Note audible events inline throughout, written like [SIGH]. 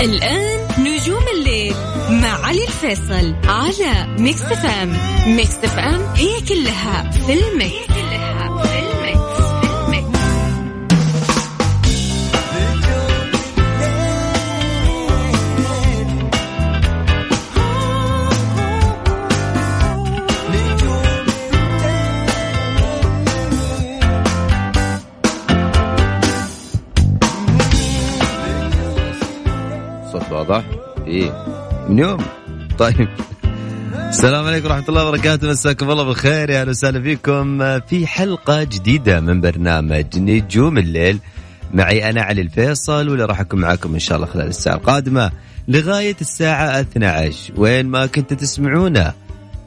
الآن نجوم الليل مع علي الفيصل على Mix FM Mix FM هي كلها في ال mix. واضح؟ إيه. من يوم؟ طيب. السلام عليكم ورحمة الله وبركاته. مساكم الله بالخير. يا أهلا وسهلا فيكم. في حلقة جديدة من برنامج نجوم الليل. معي أنا علي الفيصل واللي راح أكون معاكم إن شاء الله خلال الساعة القادمة. لغاية الساعة 12 وين ما كنت تسمعونا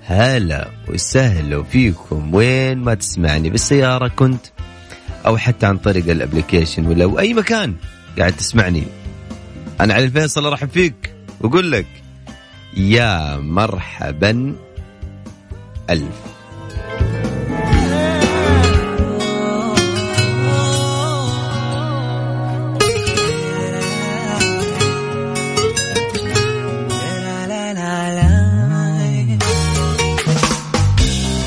هلا وسهلا فيكم. وين ما تسمعني بالسيارة كنت أو حتى عن طريق الابلكيشن ولا أي مكان قاعد تسمعني. أنا علي الفيصل أرحب فيك وأقول لك يا مرحبا ألف.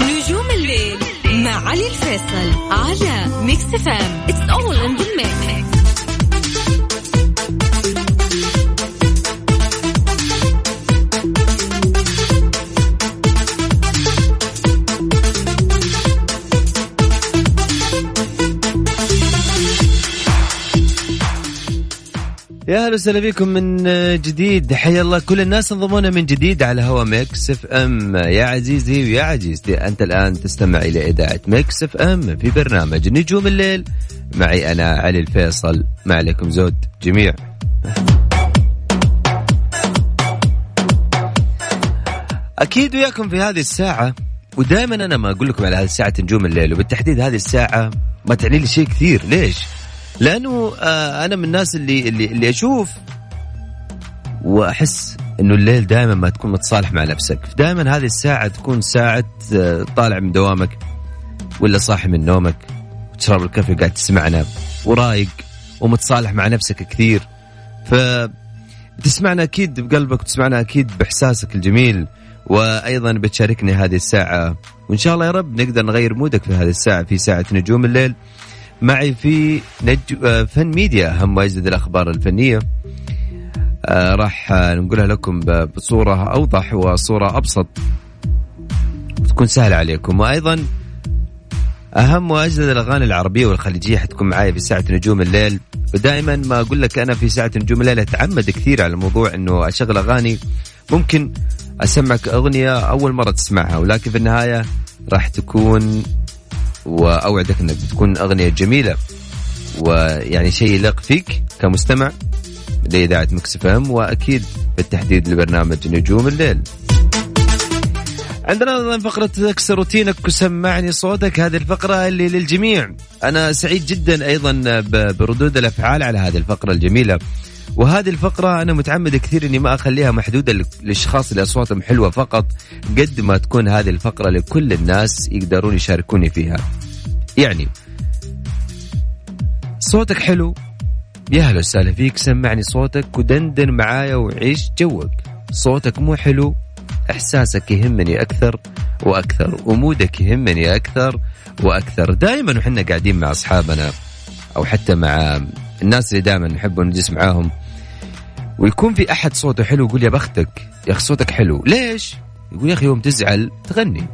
نجوم الليل مع علي الفيصل على Mix FM أهلا وسهلا بكم من جديد. حيا الله كل الناس انضمونا من جديد على هوا Mix FM. يا عزيزي ويا عزيزتي أنت الآن تستمع إلى إذاعة Mix FM في برنامج نجوم الليل. معي أنا علي الفيصل. ما عليكم زود جميع. أكيد وياكم في هذه الساعة ودائما أنا ما أقول لكم على هذه الساعة نجوم الليل وبالتحديد هذه الساعة ما تعني لي شيء كثير. ليش؟ لأنه آه أنا من الناس اللي اللي, اللي أشوف وأحس إنه الليل دائما ما تكون متصالح مع نفسك. دائما هذه الساعة تكون ساعة آه طالع من دوامك ولا صاحي من نومك وتشرب الكافي وقاعد تسمعنا ورايق ومتصالح مع نفسك كثير. ف بتسمعنا أكيد بقلبك وتسمعنا أكيد بإحساسك الجميل وأيضا بتشاركني هذه الساعة. وإن شاء الله يا رب نقدر نغير مودك في هذه الساعة في ساعة نجوم الليل. معي في نج... فن ميديا اهم واجدد الأخبار الفنية. آه راح نقولها لكم بصورة أوضح وصورة أبسط. وتكون سهلة عليكم. وأيضا أهم واجدد الأغاني العربية والخليجية حتكون معايا في ساعة نجوم الليل. ودائما ما أقول لك أنا في ساعة نجوم الليل أتعمد كثير على الموضوع إنه أشغل أغاني. ممكن أسمعك أغنية أول مرة تسمعها ولكن في النهاية راح تكون وأوعدك أنك بتكون أغنية جميلة ويعني شيء يليق فيك كمستمع لإذاعة Mix FM وأكيد بالتحديد لبرنامج نجوم الليل. عندنا أيضا فقرة اكسر روتينك وسمعني صوتك هذه الفقرة اللي للجميع. أنا سعيد جدا أيضا بردود الأفعال على هذه الفقرة الجميلة. وهذه الفقرة أنا متعمد كثير إني ما أخليها محدودة للأشخاص اللي أصواتهم حلوة فقط قد ما تكون هذه الفقرة لكل الناس يقدرون يشاركوني فيها. يعني صوتك حلو. يا هلا وسهلا فيك سمعني صوتك ودندن معايا وعيش جوك. صوتك مو حلو إحساسك يهمني أكثر وأكثر ومودك يهمني أكثر وأكثر. دائما وحنا قاعدين مع أصحابنا أو حتى مع الناس اللي دائما نحب نجلس معاهم. ويكون في أحد صوته حلو يقول يا بختك يا أخي صوتك حلو. ليش؟ يقول يا أخي يوم تزعل تغني.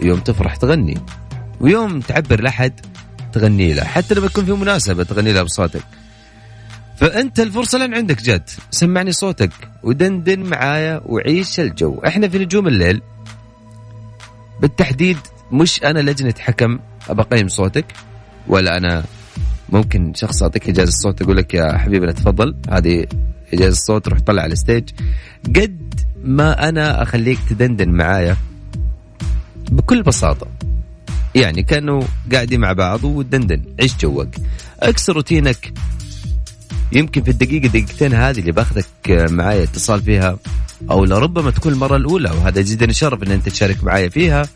يوم تفرح تغني. ويوم تعبر لأحد تغني له. حتى لما يكون في مناسبة تغني له بصوتك. فأنت الفرصة لن عندك جد. سمعني صوتك. ودندن معايا وعيش الجو. إحنا في نجوم الليل. بالتحديد مش أنا لجنة حكم أبقيم صوتك ولا أنا ممكن شخص اعطيك إجازة صوت يقول لك يا حبيبنا تفضل. هذه إجازة صوت روح طلع على ال stage. قد ما أنا أخليك تدندن معايا بكل بساطة. يعني كانوا قاعدين مع بعض وتدندن. عيش جوك. اكسر روتينك. يمكن في الدقيقة دقيقتين هذه اللي باخذك معايا اتصال فيها أو لربما تكون المرة الأولى وهذا جدا شرف أن أنت تشارك معايا فيها.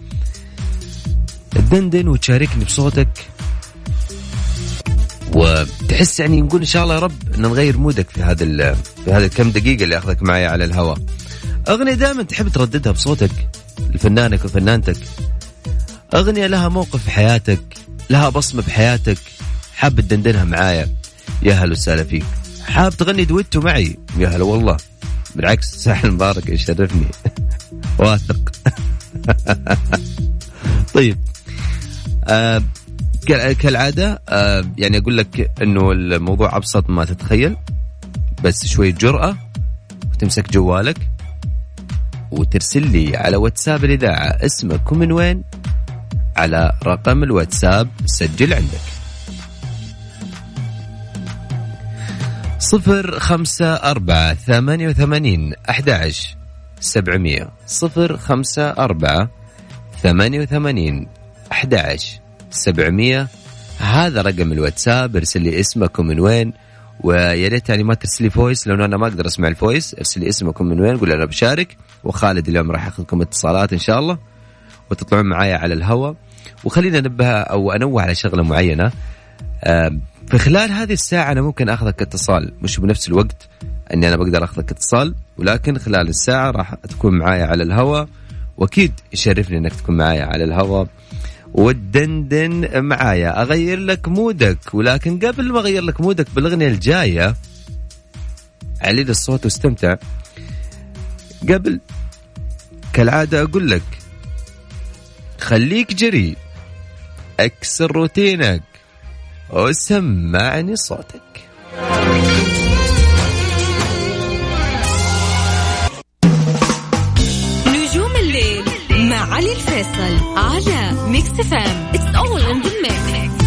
تدندن وتشاركني بصوتك. وتحس يعني نقول إن شاء الله يا رب إن نغير مودك في هذا في هذا الكم دقيقة اللي أخذك معي على الهواء. أغنية دائما تحب ترددها بصوتك لفنانك وفنانتك. أغنية لها موقف في حياتك لها بصمة بحياتك حاب تدندنها معايا. يا هلا وسهلا فيك. حاب تغني دويتو معي؟ يا هلا والله. بالعكس ساحل مبارك يشرفني. [LAUGHS] واثق. [LAUGHS] طيب. آه كالعادة آه يعني أقول لك أنه الموضوع أبسط ما تتخيل بس شوية جرأة وتمسك جوالك وترسل لي على واتساب الإذاعة اسمك ومن وين على رقم الواتساب سجل عندك. صفر خمسة أربعة ثمانية وثمانين أحد سبعمية. صفر خمسة أربعة ثمانية وثمانين أحد سبعمية. هذا رقم الواتساب ارسل لي اسمك ومن وين ويا ريت يعني ما ترسل لي voice لأنه أنا ما أقدر أسمع ال voice. ارسل لي اسمكم من وين قول أنا بشارك وخالد اليوم راح ياخذكم اتصالات إن شاء الله وتطلعون معايا على الهواء وخلينا ننبه أو أنوه على شغلة معينة. في خلال هذه الساعة أنا ممكن أخذك اتصال مش بنفس الوقت أني أنا بقدر أخذك اتصال ولكن خلال الساعة راح تكون معايا على الهواء وأكيد يشرفني أنك تكون معايا على الهواء وتدندن معايا. أغير لك مودك ولكن قبل ما أغير لك مودك بالأغنية الجاية علي الصوت واستمتع. قبل كالعادة أقول لك خليك جريء أكسر روتينك وسمعني صوتك. الفيصل على Mix FM it's all in the mix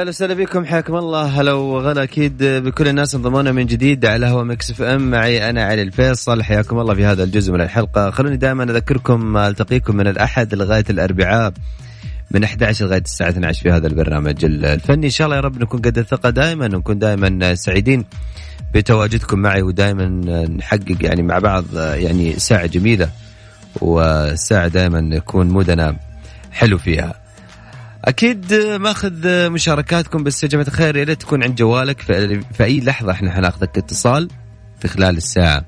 أهلا وسهلا بكم. حياكم الله. هلا وغلا أكيد بكل الناس انضمونا من جديد على هوا Mix FM. معي أنا علي الفيصل. حياكم الله في هذا الجزء من الحلقة. خلوني دائما أذكركم ألتقيكم من الأحد لغاية الأربعاء من 11 لغاية الساعة 12 في هذا البرنامج الفني. إن شاء الله يا رب نكون قد الثقة دائما نكون دائما سعيدين بتواجدكم معي ودائما نحقق يعني مع بعض يعني ساعة جميلة وساعة دائما يكون مودنا حلو فيها. أكيد ماخذ مشاركاتكم بس يا جماعة الخير يا ريت تكون عند جوالك. في اي لحظة إحنا حناخذك اتصال في خلال الساعة.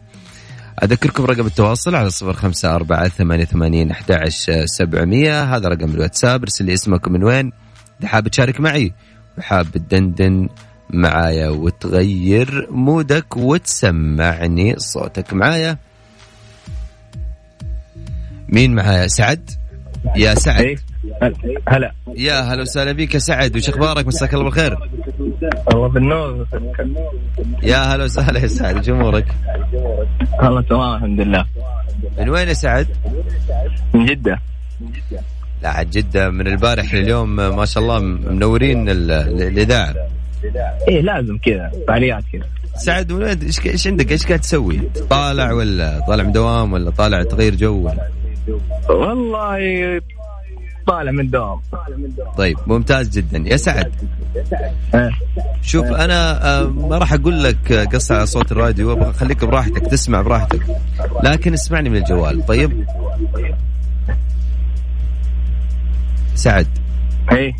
أذكركم رقم التواصل على صفر خمسة أربعة ثمانية ثمانين أحد سبعمية. هذا رقم الواتساب. ارسل لي اسمك من وين. إذا حاب تشارك معي وحاب تدندن معايا وتغير مودك وتسمعني صوتك معايا. مين معايا؟ سعد؟ يا سعد. إيه. هلا. يا هلا وسهلا بك يا سعد وش أخبارك؟ مساك الله بالخير. الله بالنور. يا هلا وسهلا يا سعد وش أمورك؟ الله تمام الحمد لله. من وين يا سعد؟ من جدة. لا عاد جدة من البارح لليوم ما شاء الله منورين الإذاعة. إيه لازم كذا فعاليات كذا. سعد من وين؟ إيش إيش عندك؟ إيش قاعد تسوي؟ طالع ولا طالع من دوام ولا طالع تغير جو؟ ولا؟ والله طالع من دوام طيب ممتاز جدا. يا سعد. شوف أنا آه، ما راح أقول لك آه، قص على صوت الراديو أبغى أخليك براحتك تسمع براحتك. لكن اسمعني من الجوال. طيب؟ سعد. إيه.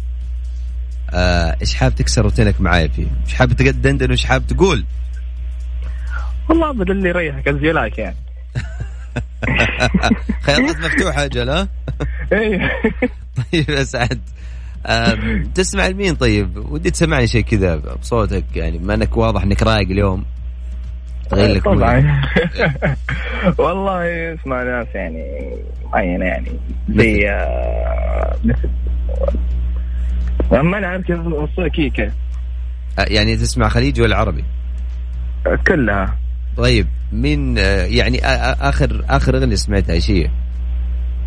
آه، إيش حاب تكسر روتينك معايا فيه؟ إيش حاب تدندن وايش حاب تقول؟ والله بدل اللي يريحك الزيلاك يعني. [LAUGHS] [LAUGHS] خيارات مفتوحة أجل ها؟ [LAUGHS] إيه [LAUGHS] طيب يا سعد تسمع لمين طيب؟ ودي تسمعني شيء كذا بصوتك يعني بما إنك واضح إنك رايق اليوم تغير لك. طبعا والله اسمع ناس يعني معينة يعني زي آه، مثل ما أنا عارف كيف كيكة آه، يعني تسمع خليجي ولا عربي؟ كلها طيب مين يعني آخر آخر أغنية سمعتها إيش هي؟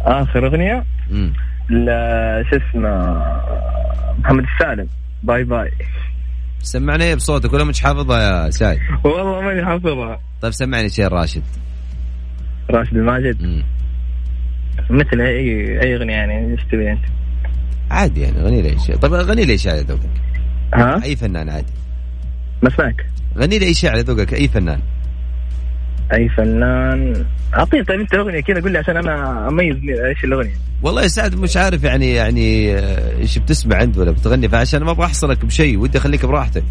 آخر أغنية مم. ل- شو اسمه محمد السالم bye bye سمعنا إيه بصوتك ولا مش حافظها يا سعد؟ والله ماني حافظها طيب سمعني شيء راشد راشد الماجد مم. مثل أي أي أغنية يعني إيش تبي أنت؟ عادي يعني غني لي شيء طيب غني لي شيء على ذوقك ها؟ أي فنان عادي ما اسمعك غني لي شيء على ذوقك أي فنان أي فنان. اعطيني طيب أنت اغنيه كذا قول لي عشان أنا أميز إيش الأغنية؟ والله يا سعد مش عارف يعني يعني آه، إيش بتسمع أنت ولا بتغني فعشان ما أبغى أحصرك بشيء ودي أخليك براحتك.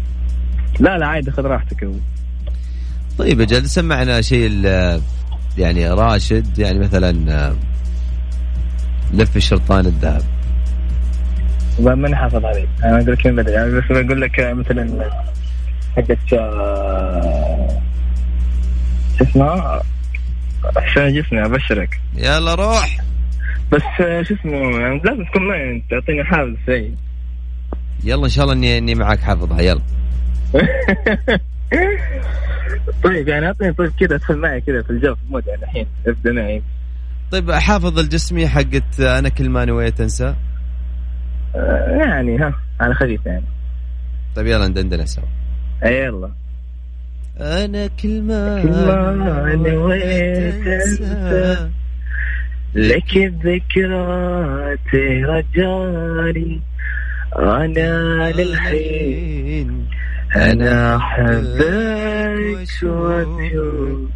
لا لا عادي خذ راحتك طيب أجل سمعنا شيء ال- يعني راشد يعني مثلا آه، لف الشرطان الذهب. ما- ماني حافظ عليك أنا أقول لك من بدري يعني بس بقول لك مثلا حقت آه، شو عشان جسمي أبشرك. يلا روح. بس آه، شو اسمه يعني لازم تكون معي تعطيني حافظ شيء يلا إن شاء الله اني إني معك حافظها يلا. [LAUGHS] طيب يعني أعطيني طيب كذا أدخل معي كذا في الجو في المود يعني الحين ابدا معي طيب حافظ الجسمي حقت أنا كل ما نويت أنسى. آه، يعني ها على خفيف يعني. طيب يلا ندندن سوا. أي يلا. أنا كل ما نويت لك الذكرى رجالي. أنا للحين. أنا أحبك واشوف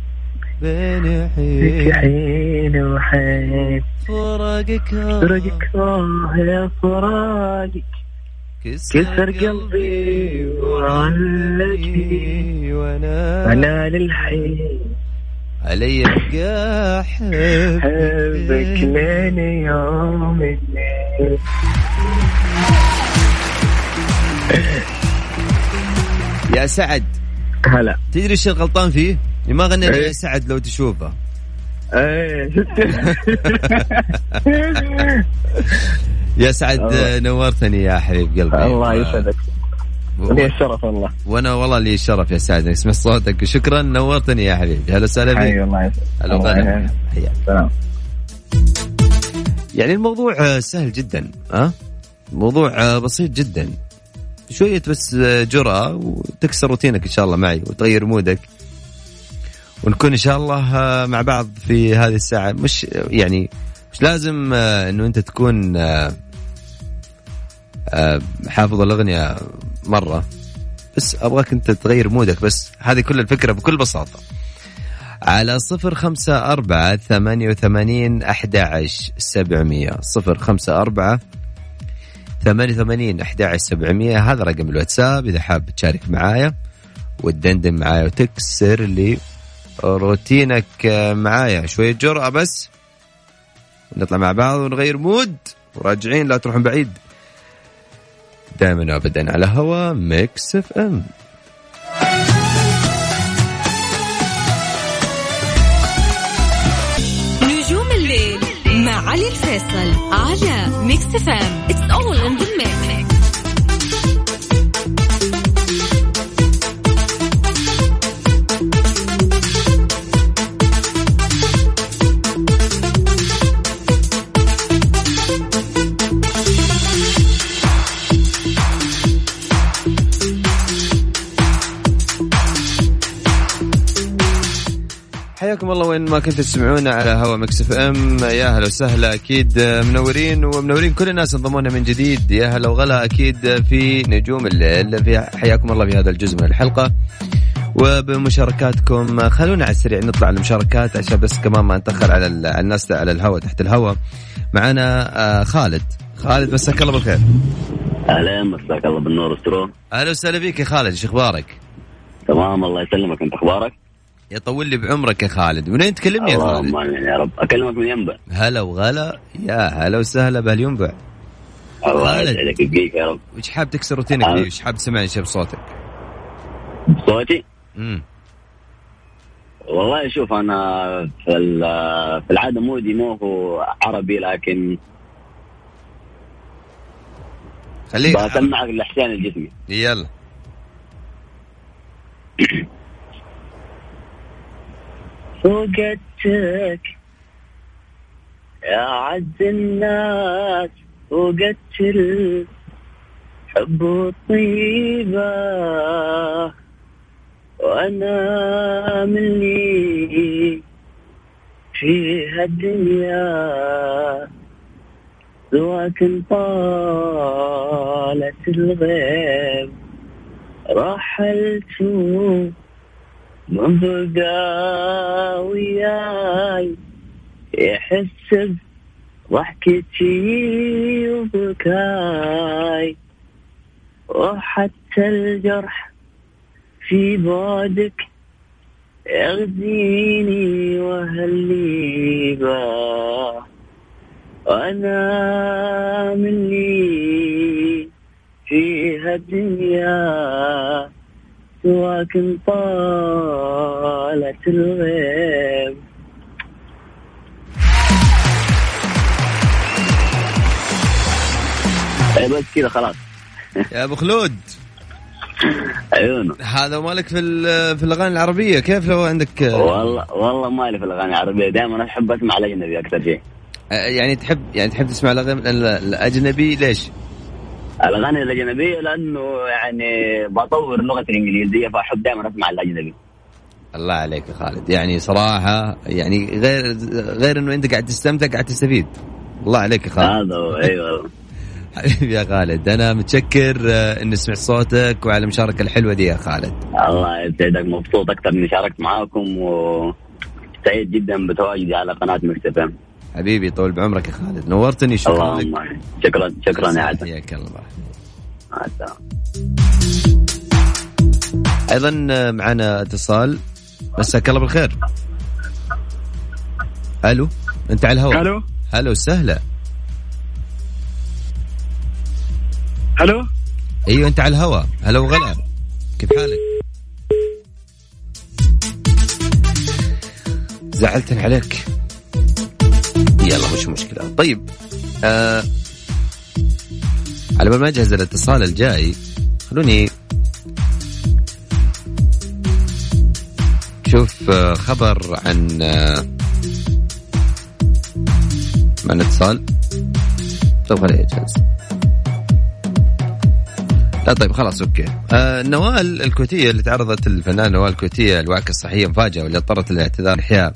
بين حين حين وحين فراقك فرقك آه يا فراقك. كسر قلبي وعلقني وأنا أنا للحين علي ابقى حبك احبك لين يوم الليل. يا سعد. هلا. تدري إيش الغلطان فيه؟ إني ما إيه. يا سعد لو تشوفه. إيه [LAUGHS] يا سعد. نورتني يا حبيب قلبي. الله يسعدك. لي الشرف والله وأنا والله لي الشرف يا سعد اني سمعت صوتك. وشكرا نورتني يا حبيبي. هلا وسهلا حي بك الله يسعدك. سلام. يعني الموضوع آه، سهل جدا ها الموضوع آه، بسيط جدا. شوية بس آه، جرأة وتكسر روتينك إن شاء الله معي وتغير مودك. ونكون إن شاء الله آه، مع بعض في هذه الساعة. مش يعني مش لازم آه، إنه أنت تكون آه، آه، حافظ الأغنية مرة. بس أبغاك أنت تغير مودك بس هذه كل الفكرة بكل بساطة. على صفر خمسة أربعة ثمانية وثمانين أحد عشر سبعمية. صفر خمسة أربعة ثمانية وثمانين أحد عشر سبعمية. هذا رقم الواتساب إذا حاب تشارك معايا. وتدندن معايا وتكسر لي روتينك آه، معايا. شوية جرأة بس. نطلع مع بعض ونغير مود. وراجعين لا تروحون بعيد. دائما وابدا على هوا Mix FM نجوم الليل مع علي الفيصل على ميكس فام اتس ما كنتوا تسمعونا على هوا Mix FM. يا هلا وسهلا أكيد منورين ومنورين كل الناس انضمونا من جديد. يا هلا وغلا أكيد في نجوم الليل في حياكم الله في هذا الجزء من الحلقة. وبمشاركاتكم خلونا على السريع نطلع المشاركات. عشان بس كمان ما نتأخر على ال- على الناس على الهواء تحت الهواء معنا آه، خالد. خالد مساك الله بالخير. أهلا مساك الله بالنور والسرور أهلا وسهلا فيك يا خالد إيش أخبارك؟ تمام الله يسلمك. أنت أخبارك؟ يطول لي بعمرك يا خالد. منين تكلمني يا خالد؟ اللهم يا رب. أكلمك من ينبع. هلا وغلا. يا هلا وسهلا بهالينبع. الله. يسعدك. يبقيك يا رب. وش حاب تكسر روتينك؟ وش حاب تسمعني شيء بصوتك؟ صوتي امم والله شوف أنا في في العادة مودي مو هو عربي لكن خليك بسمعك الاحسان الجسمي يلا. فوقتك. يا عز الناس فوقت الحب والطيبة. وأنا مني في هالدنيا سواك طالت الغيب. رحلت من وياي يحس ضحكتي وبكاي. وحتى الجرح في بعدك يغزيني وهلي باه وأنا مني في هالدنيا سواك طالت الغيب بس كذا خلاص. [LAUGHS] يا أبو خلود. عيونه هذا مالك في في الأغاني العربية كيف لو عندك؟ والله والله مالي في الأغاني العربية. دائما أحب أسمع الأجنبي أكثر شيء. يعني تحب يعني تحب تسمع الاغاني ال- الأجنبي ليش؟ الأغاني الأجنبية لأنه يعني بطور لغتي الإنجليزية فأحب دائما أسمع الأجنبي. الله عليك يا خالد. يعني صراحة يعني غير غير إنه أنت قاعد تستمتع قاعد تستفيد. الله عليك يا خالد. هذا أيوه. [LAUGHS] حبيبي يا خالد أنا متشكر آه، إني سمعت صوتك وعلى المشاركة الحلوة دي يا خالد. الله يسعدك مبسوط أكثر إني شاركت معاكم وسعيد جدا بتواجدي على قناة إم. حبيبي طول بعمرك يا خالد. نورتني شكرا لك. شكرا شكرا يا عدن حياك الله. أيضا معنا اتصال. مساك الله بالخير. ألو أنت على الهواء. ألو. هلا وسهلا ألو. أيوه أنت على الهواء. هلا وغلا. كيف حالك؟ زعلتني عليك. يلا مش مشكلة. طيب آه على بال ما اجهز الاتصال الجاي خلوني شوف آه خبر عن آه من اتصال. طيب خليه يجهز. لا طيب خلاص أوكي. آه نوال الكويتية اللي تعرضت الفنانه نوال الكويتية الوعكه الصحيه مفاجأة واللي اضطرت للاعتذار إحياء.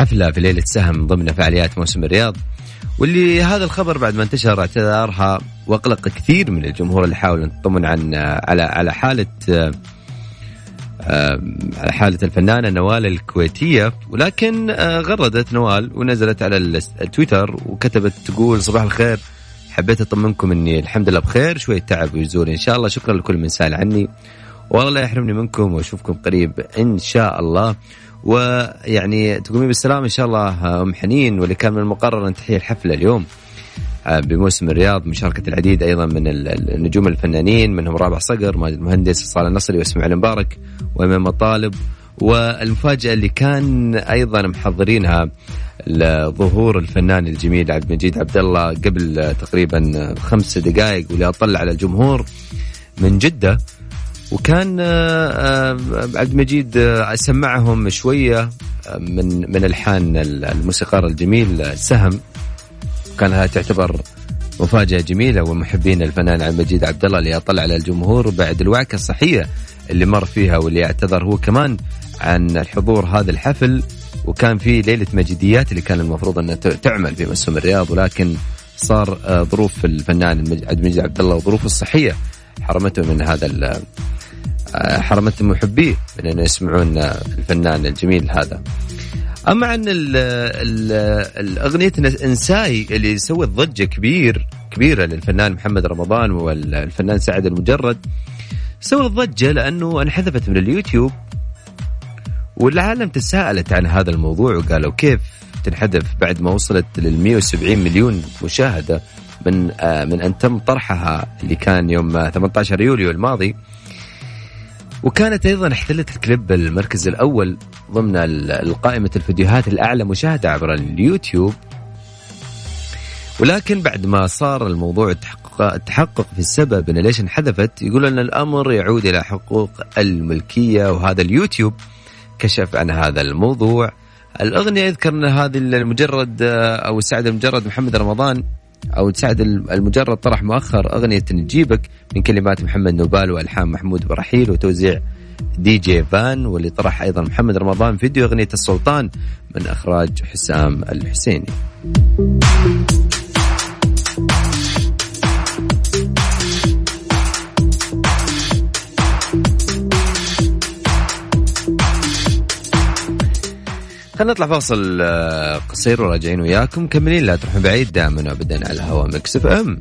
حفلة في ليلة سهم ضمن فعاليات موسم الرياض واللي هذا الخبر بعد ما انتشر اعتذارها وأقلق كثير من الجمهور اللي حاولوا يطمن عن على على آه، على حالة الفنانة نوال الكويتية. ولكن آه، غردت نوال ونزلت على التويتر وكتبت تقول صباح الخير حبيت أطمنكم إني الحمد لله بخير شوية تعب ويزول. إن شاء الله شكرا لكل من سأل عني والله لا يحرمني منكم وأشوفكم قريب إن شاء الله. ويعني تقومين بالسلامه إن شاء الله أم حنين واللي كان من المقرر أن تحيي الحفلة اليوم آه، بموسم الرياض مشاركة العديد أيضا من ال- ال- النجوم الفنانين منهم رابع صقر ماجد المهندس صالح النصري وإسماعيل المبارك وإمام الطالب والمفاجأة اللي كان أيضا محضرينها لظهور الفنان الجميل عبد المجيد عبد الله قبل تقريبا خمس دقائق واللي أطلع على الجمهور من جدة. وكان آه، آه، عبد المجيد آه، سمعهم شوية آه، من من ألحان الموسيقار الجميل سهم. كانها تعتبر مفاجأة جميلة ومحبين الفنان عبد المجيد عبد الله اللي أطلع على الجمهور بعد الوعكة الصحية اللي مر فيها واللي أعتذر هو كمان عن الحضور هذا الحفل. وكان في ليلة مجديات اللي كان المفروض أنها تعمل في مسوم الرياض ولكن صار ظروف الفنان عبد المجيد عبد الله وظروفه الصحية حرمته من هذا حرمت محبيه من أن يسمعون الفنان الجميل هذا. أما عن ال ال الاغنيه إنساي اللي سوت ضجة كبير كبيرة للفنان محمد رمضان والفنان سعد المجرد سوت ضجة لأنه انحذفت من اليوتيوب والعالم تساءلت عن هذا الموضوع وقالوا كيف تنحذف بعد ما وصلت لل 170 مليون مشاهدة من آه من أن تم طرحها اللي كان يوم آه، 18 يوليو الماضي. وكانت أيضا احتلت الكليب المركز الأول ضمن القائمة الفيديوهات الأعلى مشاهدة عبر اليوتيوب. ولكن بعد ما صار الموضوع تحقق, تحقق في السبب إن ليش انحذفت يقول أن الأمر يعود إلى حقوق الملكية وهذا اليوتيوب كشف عن هذا الموضوع. الأغنية يذكر أن هذه المجرد أو سعد المجرد محمد رمضان أو سعد المجرد طرح مؤخر أغنية نجيبك من كلمات محمد نوبال وألحان محمود برحيل وتوزيع دي جي فان واللي طرح أيضا محمد رمضان فيديو أغنية السلطان من إخراج حسام الحسيني. خلينا نطلع فاصل آه، قصير وراجعين وياكم. مكملين لا تروحون بعيد دائما وابدا على الهواء Mix F M.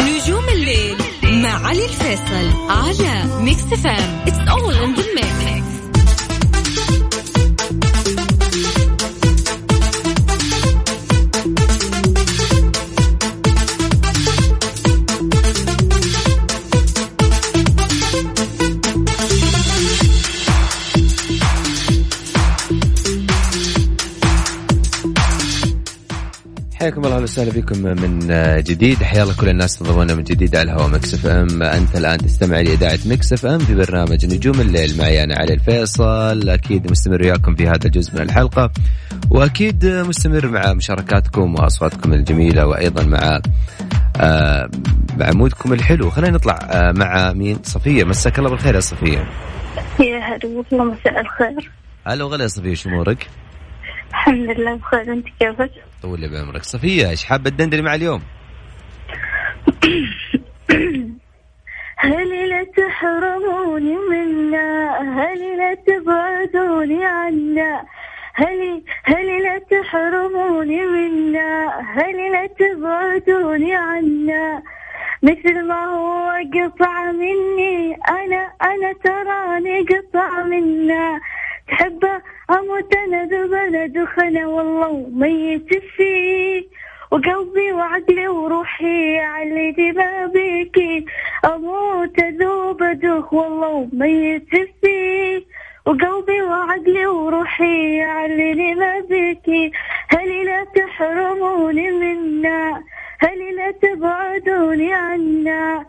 نجوم الليل مع علي الفيصل على Mix FM. it's all in أهلا وسهلا بكم من جديد. حيا الله كل الناس انضمونا من جديد على الهواء Mix FM. أنت الآن تستمع لإذاعة Mix FM في برنامج نجوم الليل. معي أنا علي الفيصل. أكيد مستمر وياكم في هذا الجزء من الحلقة. وأكيد مستمر مع مشاركاتكم وأصواتكم الجميلة وأيضا مع آه مع مودكم الحلو. خلينا نطلع آه مع مين؟ صفية. مساك الله بالخير يا صفية. يا هلا والله مساء الخير. هلا وغلا يا صفية شو أمورك؟ الحمد لله بخير. أنت كيفك؟ طول لي بعمرك. صفية إيش حابه تدندني مع اليوم؟ [COUGHS] هل لا تحرموني منا؟ هل لا تبعدوني عنا؟ هل هل لا تحرموني منا؟ هل لا تبعدوني عنا؟ مثل ما هو قطع مني أنا أنا تراني قطع منا. تحبه أموت أنا ببلد خنا والله وميت فيه. وقلبي وعقلي وروحي علي ما بيكي أموت اذوب ادوخ والله وميت فيه. وقلبي وعقلي وروحي علي بيكي هل لا تحرموني منا؟ هل لا تبعدوني عنا؟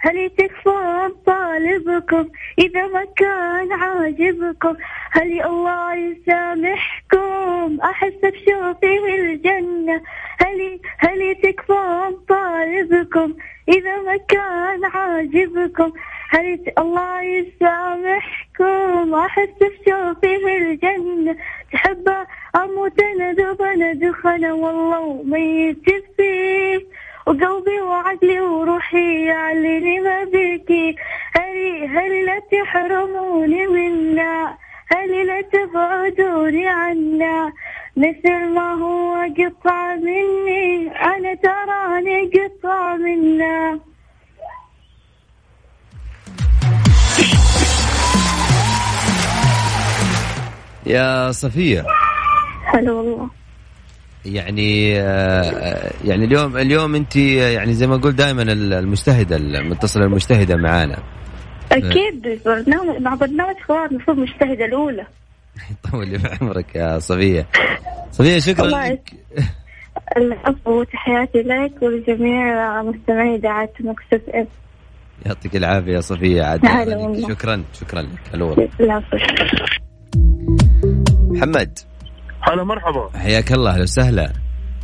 هل تكفون طالبكم إذا ما كان عاجبكم؟ هل الله يسامحكم؟ أحس بشوفي في الجنة. هل هل تكفون طالبكم إذا ما كان عاجبكم؟ هل الله يسامحكم؟ أحس بشوفي في الجنة. تحب أموت أنا ذوب أنا والله وميت فيه. وقلبي وعقلي وروحي يعلني ما بيكي هل هل لا تحرموني منا؟ هل لا تبعدوني عنا؟ مثل ما هو قطع مني أنا تراني قطع منا. يا صفية. هلا والله. يعني آه، يعني اليوم اليوم انت يعني زي ما أقول دائما المجتهدة المتصلة المجتهدة معانا. أكيد برنامج مع برنامج خوات المفروض مجتهدة الأولى. [LAUGHS] طول لي بعمرك يا صفيه صفيه شكرا لك. العفو وتحياتي لك ولجميع مستمعي إذاعة مكسف إف يعطيك العافية يا صفيه عاد. شكرا شكرا لك. العفو محمد. هلا مرحبا. حياك الله أهلا وسهلا.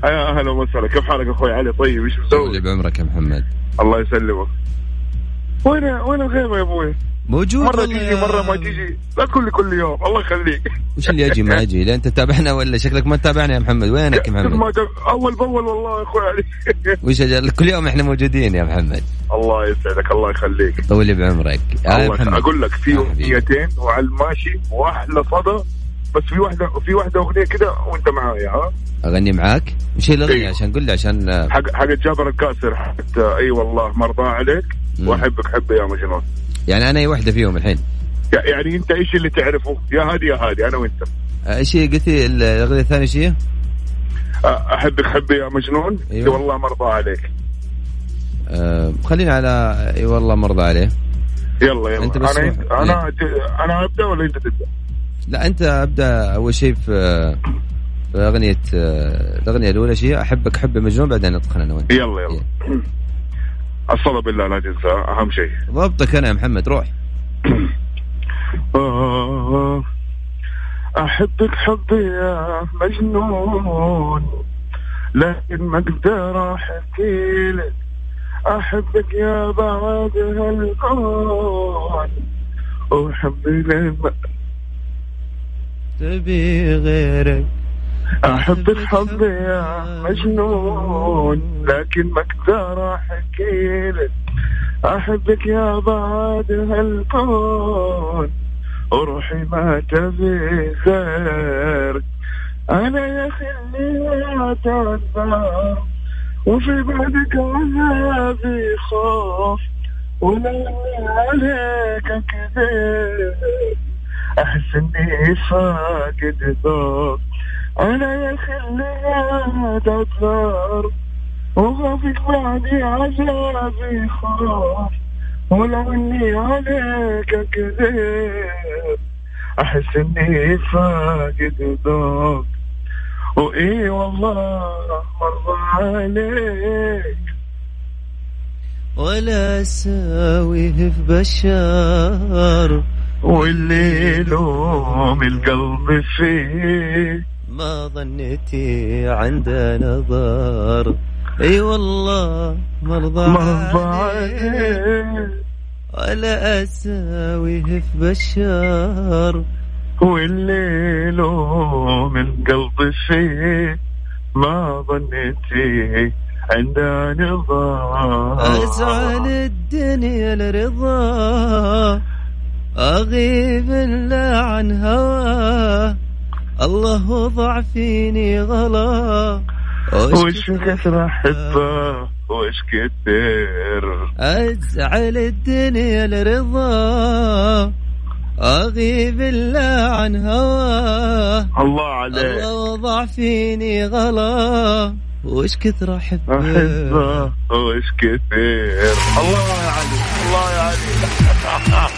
يا أهلا وسهلا. كيف حالك أخوي علي؟ طيب إيش مسوي؟ بعمرك يا محمد. الله يسلمك. وين وين الغيمة يا أبوي؟ موجود والله تيجي مرة ما تيجي. لا لي كل يوم. الله يخليك. وش اللي أجي ما أجي لا أنت تتابعنا ولا شكلك ما تتابعنا يا محمد؟ وينك يا ما محمد أول بأول والله يا أخوي علي. [LAUGHS] وش أجل؟ كل يوم إحنا موجودين يا محمد. الله يسعدك الله يخليك. طول لي بعمرك. يا الله محمد أقول لك في. أغنيتين وعلى الماشي وأحلى صدى بس في واحدة في واحدة أغنية كده وأنت معايا ها أغني معاك وش هي الاغنيه إيه. عشان قل لي عشان آه، حق حق جابر الكاسر حق إي والله مرضى عليك مم. وأحبك حب يا مجنون يعني أنا أي واحدة فيهم الحين يعني أنت إيش اللي تعرفه يا هادي يا هادي أنا وأنت آه، إيش هي قلت لي الأغنية الثانية إيش هي؟ أحبك حب يا مجنون. أيوة. والله مرضى عليك آه خلينا على إي والله مرضى عليه يلا يلا أنت بس أنا روح. أنا أنا أبدأ ولا أنت تبدأ؟ لا أنت أبدأ أول شيء في في أغنية آه، الأغنية الأولى شيء أحبك حب مجنون بعدين ندخل أنا وأنت. يلا يلا. الصلاة بالله لا تنسى أهم شيء. ضبطك أنا يا محمد روح. [CLEARS THROAT] آه، أحبك حبي يا مجنون لكن ما أقدر أحكي لك. أحبك يا بعد هالكون. وحبي لما تبي غيرك أحبك حبي يا مجنون لكن ما أقدر أحكي لك أحبك يا بعد هالكون وروحي ما تبي غيرك أنا يا أخي اللي أتعذر وفي بعدك عذابي خوف ولو عليك كذب أحس إني فاقد ذوق أنا يا اللي أتعذر وخافك بعدي عذابي خوف ولو إني عليك كذب. أحس إني فاقد ذوق وإي والله مرضى عليك. ولا أساويه في بشار واللي يلوم القلب فيه. ما ظنيتي عنده نظر. اي والله مرضى مرضى. عليك ولا أساويه في بشار واللي يلوم القلب فيه. ما ظنيتي عنده نظام أزعل الدنيا لرضاه أغيب إلا عن هواه. الله وضع فيني غلا. وش كثر أحبه وش كثر. أزعل الدنيا لرضاه أغيب إلا عن هواه. الله عليك. الله وضع فيني غلا. وش كثر أحبه. أحبه وش كثير الله يا علي الله يا علي [LAUGHS]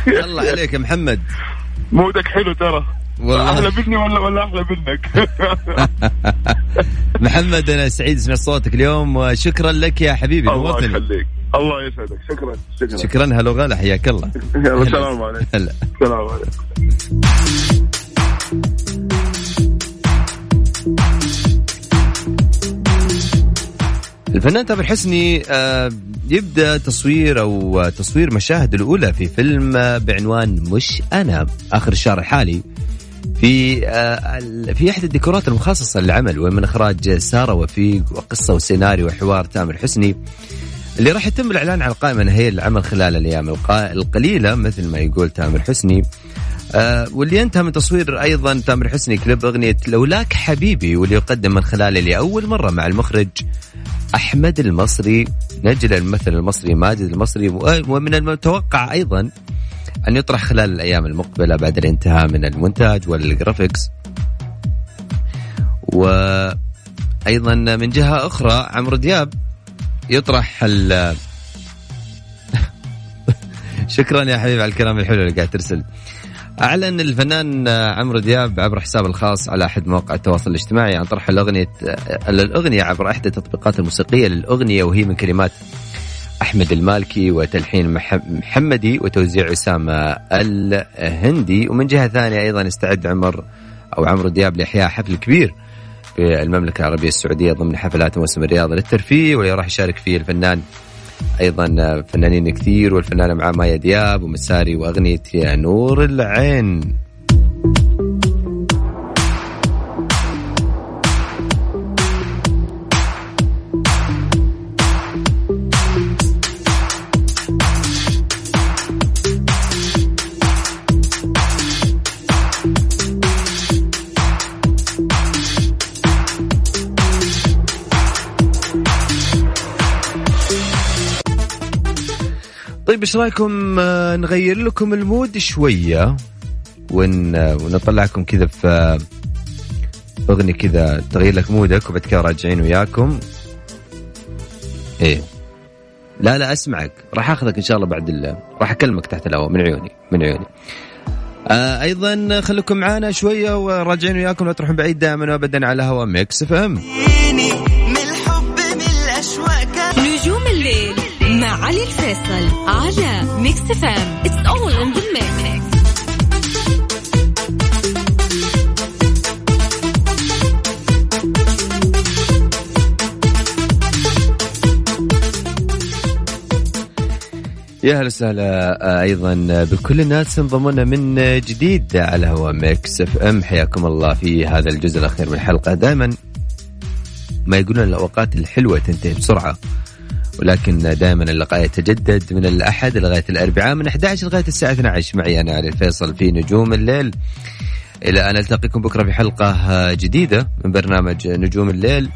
[LAUGHS] الله عليك يا محمد. مودك حلو ترى. والله. أحلى مني ولا ولا أحلى منك؟ [LAUGHS] محمد أنا سعيد أسمع صوتك اليوم وشكرا لك يا حبيبي الله يخليك. الله يسعدك. شكرا شكرا. شكرا هلا وغلا حياك الله. يلا السلام عليكم. هلا. السلام عليكم. الفنان تامر حسني آه، يبدأ تصوير أو تصوير مشاهد الأولى في فيلم آه، بعنوان مش أنا. آخر الشهر الحالي في آه، في أحد الديكورات المخصصة للعمل ومن إخراج سارة وفيق وقصه وسيناريو وحوار تامر حسني اللي راح يتم الإعلان عن القائمة نهائيه للعمل خلال الأيام القليلة مثل ما يقول تامر حسني. آه واللي انتهى من تصوير أيضا تامر حسني كليب أغنية لولاك حبيبي واللي يقدم من خلاله لاول مرة مع المخرج أحمد المصري نجل الممثل المصري ماجد المصري و- ومن المتوقع أيضا أن يطرح خلال الأيام المقبلة بعد الانتهاء من المونتاج والجرافيكس. وأيضا من جهة أخرى عمرو دياب يطرح ال [LAUGHS] شكرا يا حبيبي على الكلام الحلو اللي قاعد ترسل. أعلن الفنان عمرو دياب عبر حسابه الخاص على أحد مواقع التواصل الاجتماعي عن طرح الأغنية الأغنية عبر إحدى التطبيقات الموسيقية للأغنية وهي من كلمات أحمد المالكي وتلحين مح- محمدي وتوزيع أسامة الهندي. ومن جهة ثانية أيضا استعد عمر أو عمرو دياب لإحياء حفل كبير في المملكة العربية السعودية ضمن حفلات موسم الرياضة للترفيه واللي راح يشارك فيه الفنان أيضا فنانين كثير والفنانة معاه مايا دياب ومساري وأغنية يا نور العين. طيب إيش رأيكم آه، نغير لكم المود شوية ون آه، ونطلعكم كذا في آه، أغنية كذا تغير لك مودك وبعد كذا راجعين وياكم. إيه. لا لا أسمعك. راح أخذك إن شاء الله بعد ال... راح أكلمك تحت الهواء من عيوني من عيوني. آه أيضا خليكم معانا شوية وراجعين وياكم لا تروحون بعيد دائما وابدا على هوا Mix FM علي الفيصل على Mix FM it's all in يا هلا وسهلا آه، أيضا آه، بكل الناس انضمونا من آه، جديد على هوا Mix FM حياكم الله في هذا الجزء الأخير من الحلقة. دائما ما يقولون الأوقات الحلوة تنتهي بسرعة. ولكن دائما اللقاء يتجدد من الأحد لغايه الأربعاء من 11 لغاية الساعة 12 معي أنا علي الفيصل في نجوم الليل. إلى أن ألتقيكم بكرة في حلقة جديدة من برنامج نجوم الليل.